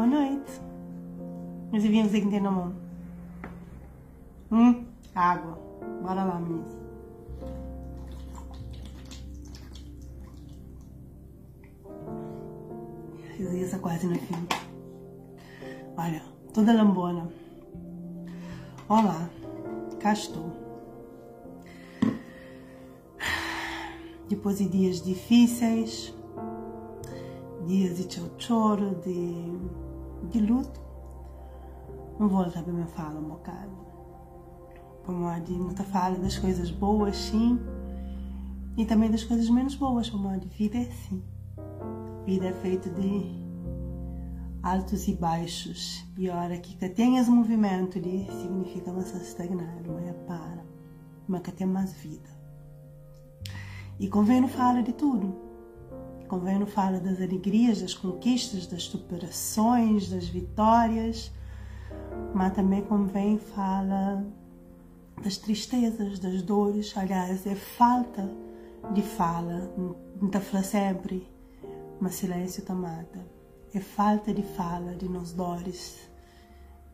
Boa noite. Dizer que tem na mão. Hum? Água. Bora lá, meninas. Isso quase no fim. Olha, toda lambona. Olá, cá estou. Depois de dias difíceis, dias de choro, de, de luto, não volta para me falar um bocado. Para de muita fala das coisas boas, sim, e também das coisas menos boas, como a de vida é assim. Vida é feita de altos e baixos. E a hora que tenhas movimento ali, significa você estagnar, mas é para, mas que tem mais vida. E convém não falar de tudo. Convém não falar das alegrias, das conquistas, das superações, das vitórias, mas também convém falar das tristezas, das dores. Aliás, é falta de fala. Está falando sempre, mas silêncio está mata é falta de fala de nos dores,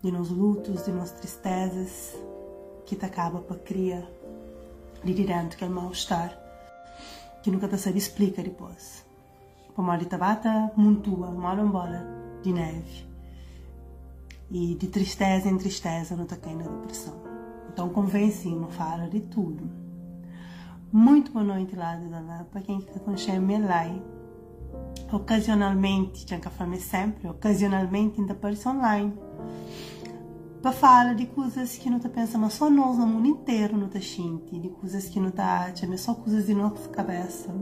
de nos lutos, de nos tristezas, que te acaba para criar de dentro aquele mal-estar que nunca te sabe explicar depois. Como a tabata montua, uma bola de neve. E de tristeza em tristeza não cai na depressão. Então convém sim, não fala de tudo. Muito boa noite lá, Dona para quem está com o Lai ocasionalmente, tinha que falar sempre, ocasionalmente ainda aparece online. Para falar de coisas que não está pensando, mas só nós no mundo inteiro não está sente, de coisas que não está, é só coisas de nossa cabeça.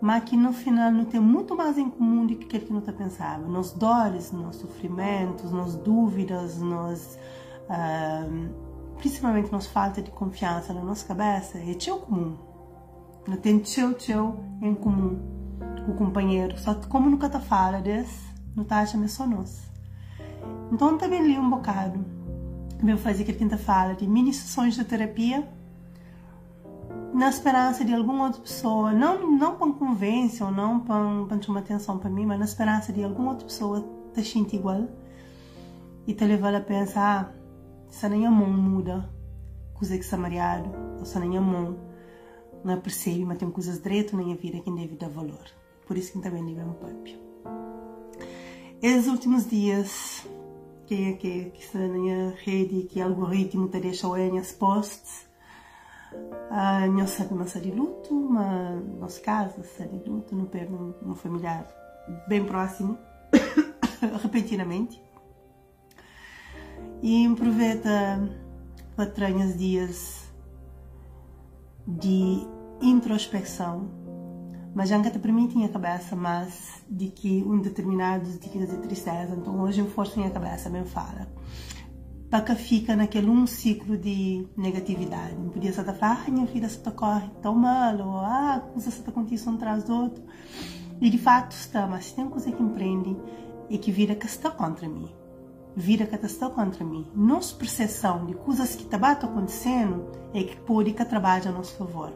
Mas que no final não tem muito mais em comum do que aquilo que está pensando. Nos dores, nos sofrimentos, nas dúvidas, nos, uh, principalmente nos falta de confiança na nossa cabeça, é teu comum. Não tem teu, teu em comum o companheiro, só que como nunca tá fala desse, não tá achando só nós. Então também li um bocado. Eu fazer aquele quinta fala de mini sessões de terapia na esperança de alguma outra pessoa, não não para convencer ou não para, para chamar atenção para mim, mas na esperança de alguma outra pessoa te sentir igual e te levar a pensar, ah, se nem a mão muda, coisa que está mareado, ou se nem a mão não percebe, mas tem coisas direito na minha vida que deve dar valor. Por isso que também liga um pub. Esses últimos dias, que que que está na minha rede, que algoritmo te deixa em as posts, não sabe mais de luto, mas nos casos de luto, não perde um, familiar bem próximo, repentinamente. E aproveita para trazer dias de introspecção mas já te permite a cabeça mais de que um determinado dias de tristeza. Então hoje eu forço a cabeça, me fala. Que fica naquele um ciclo de negatividade. Não podia estar falar, ah, minha vida se corre tão mal, ou ah, coisas se acontecem um atrás do outro. E de fato está, mas tem coisa que empreende e que vira que está contra mim. Vira que está contra mim. Nossa percepção de coisas que está acontecendo é que pode que trabalha a nosso favor.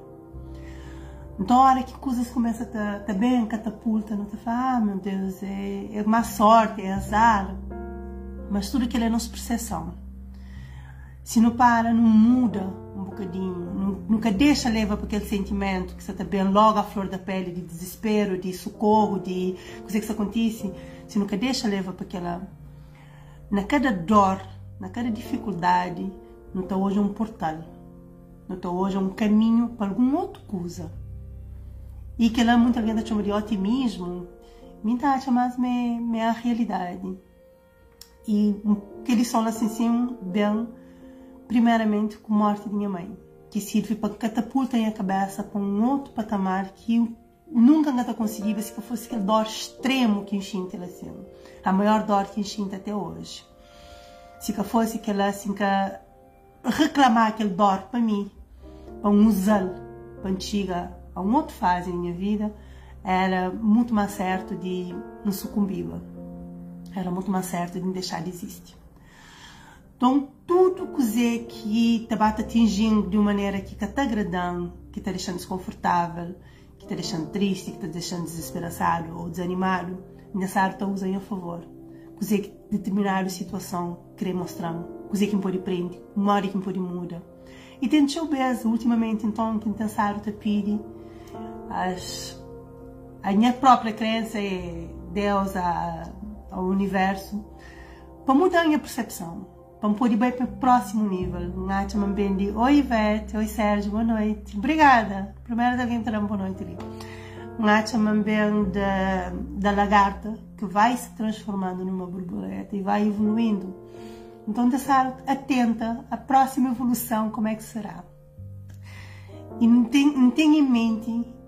Então, a hora que coisas começam a estar bem catapulta, não te fala, ah, meu Deus, é, é má sorte, é azar. Mas tudo aquilo é nossa percepção. Se não para, não muda um bocadinho, nunca deixa levar para aquele sentimento que você está bem logo à flor da pele, de desespero, de socorro, de coisa que isso acontece, se nunca deixa levar para aquela. Na cada dor, na cada dificuldade, não está hoje um portal, não está hoje um caminho para alguma outra coisa e que lá muita gente chama de otimismo, muita acha mais me, me a realidade. E que eles são assim, sim, bem, primeiramente com a morte de minha mãe, que serve para catapultar a cabeça para um outro patamar que nunca ainda conseguiu se fosse aquele dor extremo que enchinte ela assim, a maior dor que enchinte até hoje. Se que fosse aquela assim que reclamar aquele dor para mim, para um usá-lo, para chegar a uma outra fase da minha vida, era muito mais certo de não sucumbir. Era muito mais certo de me deixar de existir. Então, tudo que que te bate atingindo de uma maneira que está agradando, que está deixando desconfortável, que está deixando triste, que está deixando desesperançado ou desanimado, nessa área está usando a favor. coisa que determinada situação querer mostrar, coisa que pode prende, uma hora que pode muda. E tem vez ultimamente então que pensaram te pedir as a minha própria crença é Deus a, ao universo para mudar a minha percepção para poder ir para o próximo nível. Nath me bendi, oi Ivete, oi Sérgio, boa noite. Obrigada. Primeiro de alguém terá boa noite ali. Nath me da, da lagarta que vai se transformando numa borboleta e vai evoluindo. Então, estar atenta à próxima evolução, como é que será. E não tenha em mente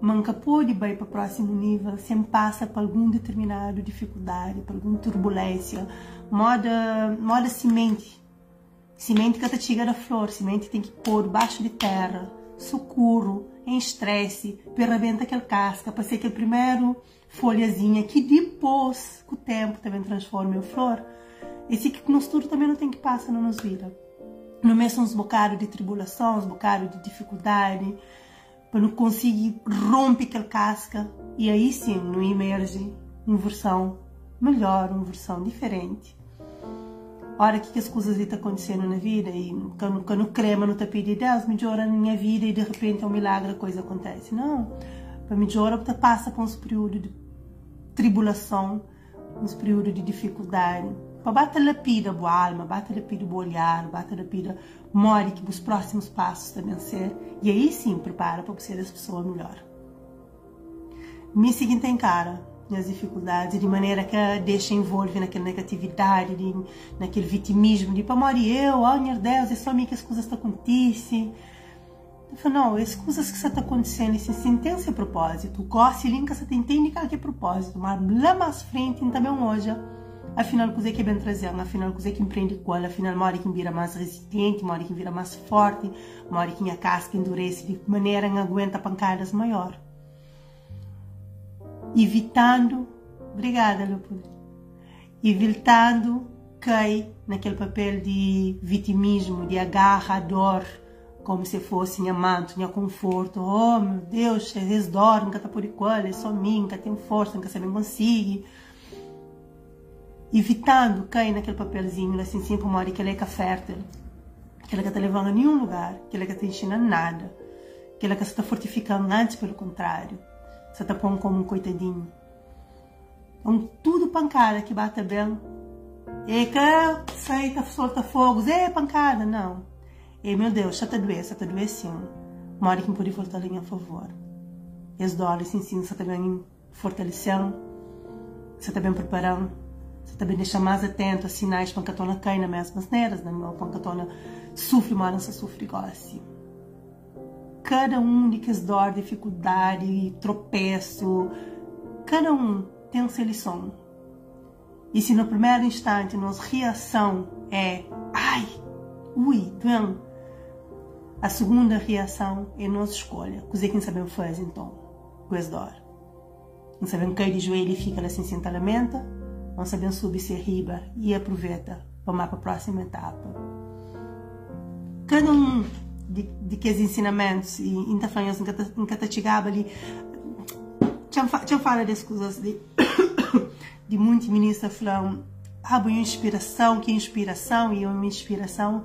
manca pode ir para o próximo nível sempre passa por alguma determinada dificuldade, por alguma turbulência, moda, moda semente. Semente que chega da flor, semente tem que pôr debaixo de terra, socorro, em estresse, para arrebentar aquela casca, para ser aquele primeiro folhazinha que depois, com o tempo, também transforma em flor. Esse que no futuro também não tem que passar na nossa vida. No mesmo uns bocados de tribulação, uns bocados de dificuldade, não conseguir romper aquela casca e aí sim não emerge uma versão melhor, uma versão diferente. Ora, que, que as coisas estão acontecendo na vida e quando, quando crema no tapete de Deus, melhora na minha vida e de repente é um milagre, a coisa acontece. Não, para melhorar, você passa por um período de tribulação, um período de dificuldade, para bater lapida boa alma, bater lapida boa olhar, bater lapida more que os próximos passos também ser e aí sim prepara para ser as pessoas melhor. Me seguinte em cara as dificuldades de maneira que deixa envolve naquela negatividade, de, naquele vitimismo de para morrer eu, oh meu Deus, é só mim que as coisas estão acontecendo. Eu falo, não, as coisas que está acontecendo, isso sim tem seu propósito. O gosto linka você tem que que é propósito, mas lá mais frente também hoje afinal coisa que é bem trazendo, afinal coisa que empreende ela, afinal uma hora que vira mais resistente, uma hora que vira mais forte, uma hora que a casca endurece de maneira que aguenta pancadas maior. Evitando, obrigada Leopoldo, evitando cair naquele papel de vitimismo, de agarra a dor, como se fosse minha manto, minha conforto. Oh meu Deus, eles dormem, que tá por igual, é só mim, que tem força, que você não consegue evitando cair naquele papelzinho assim sempre uma que ele é fértil que ela está levando a nenhum lugar que ela está ensinando nada que ela está fortificando antes pelo contrário você está pondo como um coitadinho. Então tudo pancada que bate bem. E que sai tá solta fogos. É pancada não. E meu Deus já está doendo já está doendo uma hora que pode voltar a favor. E as dólares sim sim você está bem fortalecendo você está bem preparando você também deixa mais atento a sinais pancatona cai nas mesmas neiras, né? Meu pancatona sofre mais, não sofre igual assim. Cada um de que dor, dificuldade, tropeço, cada um tem uma sua lição. E se no primeiro instante nossa reação é ai, ui, doendo, a segunda reação é nossa escolha. Coisa que não sabemos fazer então, com essa dor. Não sabemos cair de joelho e fica assim, sem lamenta Vamos saber subir se riba e aproveita para a próxima etapa. Cada um de, de que os ensinamentos e ainda falamos em Catatigaba ali já fala das coisas de de muitos ministros falam ah, uma inspiração, que inspiração e uma inspiração.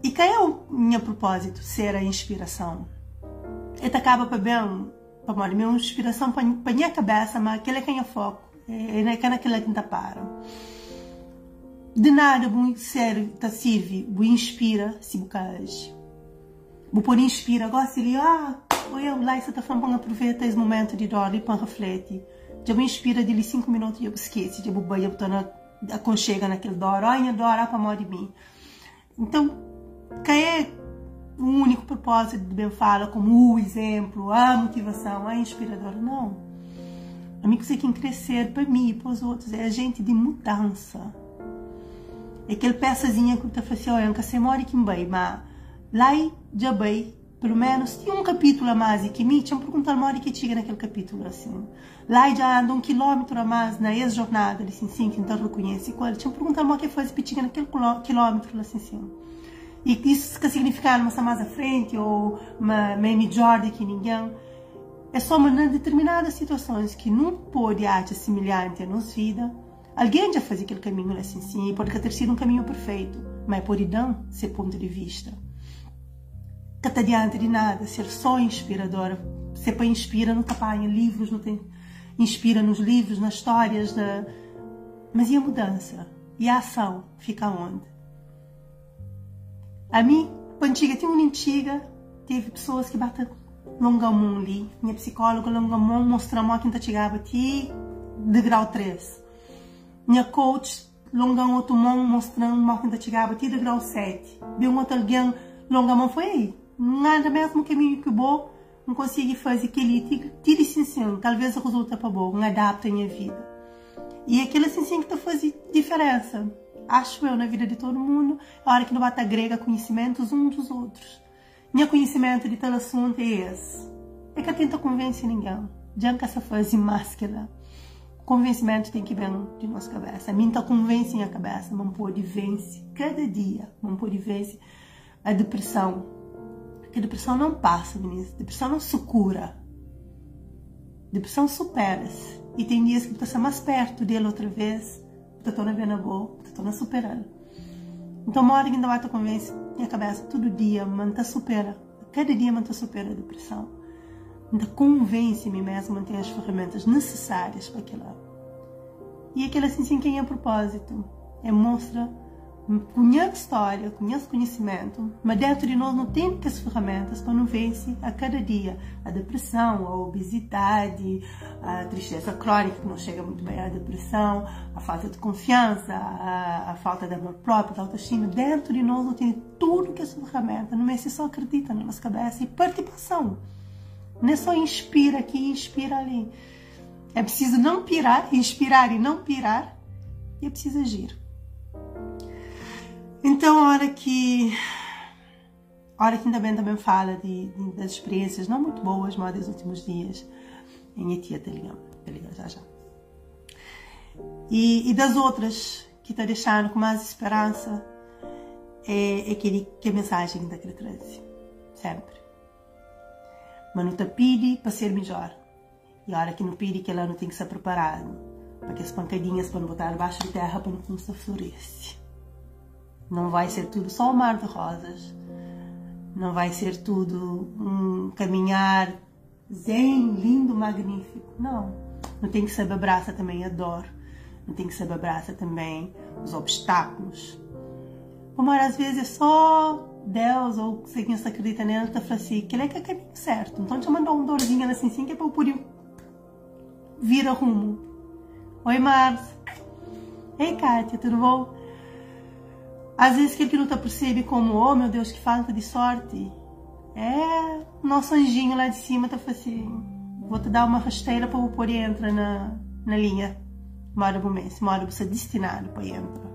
E qual é o meu propósito? Ser a inspiração? Ele acaba para bem, para minha inspiração para minha cabeça, mas aquele é quem é foco é naquela que para. De nada bom serve, tá serve, bom inspira se bocage. Bom por inspira, gosta de ah, eu lá você tá falando aproveita esse momento de dor e para refletir. Já me inspira de cinco minutos e eu esqueço, de boba eu tô na aconchega naquele dor, olha dor para morrer de mim. Então, que é o único propósito de bem fala como o exemplo, a motivação, a inspiradora, não Amigos é quem crescer para mim e para os outros, é a gente de mudança. É aquele peçazinha que assim, olha, nunca se mora aqui bem, mas lá já bem, pelo menos, tinha um capítulo a mais que me tinha perguntado mora que chega naquele capítulo assim. Lá já anda um quilômetro a mais na ex-jornada, assim, sim, que então reconhece qual. Tinha perguntado o que faz para chegar naquele quilômetro, assim, sim. E isso que significa uma mais à frente ou uma, uma melhor do que ninguém é só em determinadas situações que não pode arte semelhante a nossa vida, Alguém já fazia aquele caminho assim, sim, pode ter sido um caminho perfeito, mas pode não ser ponto de vista. Que diante de nada, ser só inspiradora. Você para inspira, não está em livros, não tem, inspira nos livros, nas histórias, da... mas e a mudança? E a ação fica onde? A mim, antiga, tinha uma antiga, teve pessoas que batem longamon ali. Minha psicóloga longamon mostrou-me que não chegava aqui de grau 3. Minha coach longam outro mão mostrando que não chegava aqui de grau 7. Viu um outro alguém longamon foi aí. Nada mesmo caminho que bom, não consigo fazer aquele tira sim talvez resulta para bom, não adapta a minha vida. E assim sim que está fazendo diferença acho eu, na vida de todo mundo, a hora que não bate agrega conhecimentos uns dos outros. Meu conhecimento de tal assunto é esse. É que eu tento convencer ninguém. Que essa fase máscara, convencimento tem que vir de nossa cabeça. A mim está convence a cabeça, não pode vencer cada dia, não pode vencer a depressão. Porque a depressão não passa, meninas. A depressão não se cura. A depressão supera-se. E tem dias que você está mais perto dele outra vez estou na vendo boa, estou na superando. Então, uma hora que ainda vai te convencer, minha cabeça, todo dia, manta supera. Cada dia, manta supera a depressão. Ainda convence-me mesmo a as ferramentas necessárias para aquilo. E aquilo assim, sim, quem é propósito? É mostra conhece história, conhece conhecimento, mas dentro de nós não tem as ferramentas para não vencer a cada dia a depressão, a obesidade, a tristeza crônica que não chega muito bem à depressão, a falta de confiança, a, a falta de amor próprio, de autoestima. Dentro de nós não tem tudo que é ferramenta, não é se só acredita na nossa cabeça e participação. Não é só inspira aqui e inspira ali. É preciso não pirar, inspirar e não pirar, e é preciso agir. Então, a hora que a hora que ainda bem também fala de, de, das experiências não muito boas, mas dos últimos dias, em tia te ligando já já. E, e, das outras que está deixando com mais esperança é, é aquele que a mensagem da traz, sempre. Mas não te pede para ser melhor. E a hora que não pede que ela não tem que estar preparado, para que as pancadinhas para não botar debaixo de terra para não começar a florescer. Não vai ser tudo só um mar de rosas. Não vai ser tudo um caminhar zen, lindo, magnífico. Não. Não tem que saber abraçar também a dor. Não tem que saber abraçar também os obstáculos. Como às vezes é só Deus ou quem se acredita nele está falando assim, que ele é que é o caminho certo. Então te mandou um dorzinho assim, assim que é para eu poder vir a rumo. Oi, Márcia. Ei, Kátia, tudo bom? Às vezes que não te percebe como, oh meu Deus, que falta de sorte. É, nosso anjinho lá de cima tá assim, vou te dar uma rasteira para o poder entrar na, na linha. Mora pro mês, mora você destinado para entrar.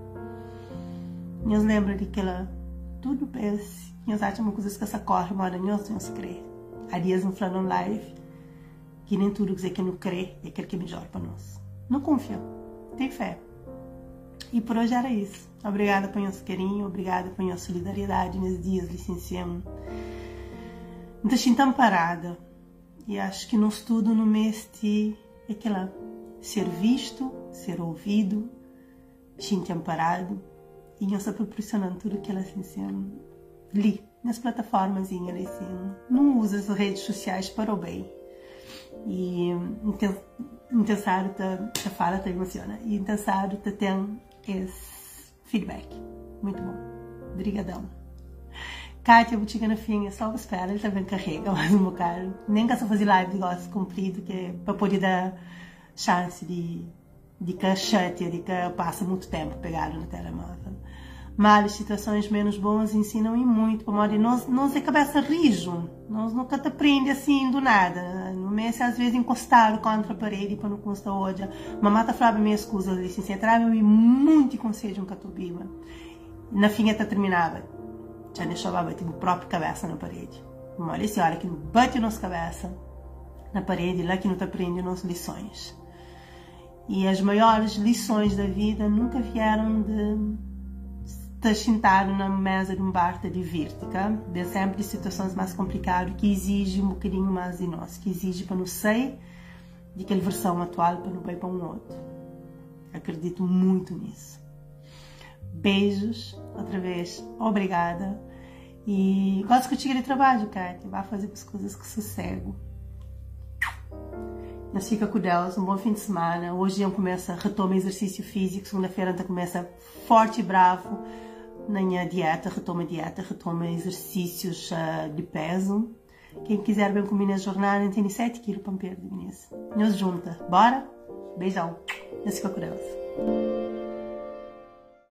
Nós lembra de que ela tudo pensa, nós achamos coisas que essa corre, mora nós não se crê. Há dias não falando live, que nem tudo que que não crê é aquele que é melhor para nós. Não confia, tem fé. E por hoje era isso. Obrigada por nosso carinho, obrigada por nossa solidariedade nesses dias, licenciamos. Me deixei tão parada. E acho que no estudo, no mês de aquela ser visto, ser ouvido, gente amparado e nós proporcionando tudo que ela assim, li nas plataformas assim, não usa as redes sociais para o bem e intensado tá, tá fala tá emociona e intensado tá tem esse feedback. Muito bom. Obrigadão. Kátia, Botiga na Finha, só espera, ele também carrega mais um bocado. Nem que eu fazer live de gosto comprido, que é para poder dar chance de, de que chate, de que passa muito tempo pegado no telemóvel mas situações menos boas ensinam e muito, modo nós, nós é cabeça rijo, nós nunca te aprende assim do nada, no mês às vezes encostado contra a parede para não constar hoje, mamãe tá falando minha escusa, licença, trava-me muito conselho um catubiba, na fim até terminava, já deixava bater o próprio cabeça na parede, olha hora que bate nossa cabeça na parede, lá que não te aprende nossas lições. E as maiores lições da vida nunca vieram de estar sentado na mesa de um bar de divirte-cá, de sempre situações mais complicadas que exigem um bocadinho mais de nós, que exige para não sair de aquela versão atual para não ir para um outro. Acredito muito nisso. Beijos, outra vez, obrigada. E gosto contigo de trabalho, Kátia. Vá fazer as coisas com sossego. Mas fica com Deus, um bom fim de semana. Hoje eu começo, retoma exercício físico. Segunda-feira então começa forte e bravo na minha dieta. Retoma dieta, retoma exercícios uh, de peso. Quem quiser bem comigo na jornada, tem 7 quilos para perder, meninas. Nos junta. Bora? Beijão. Eu fico Deus.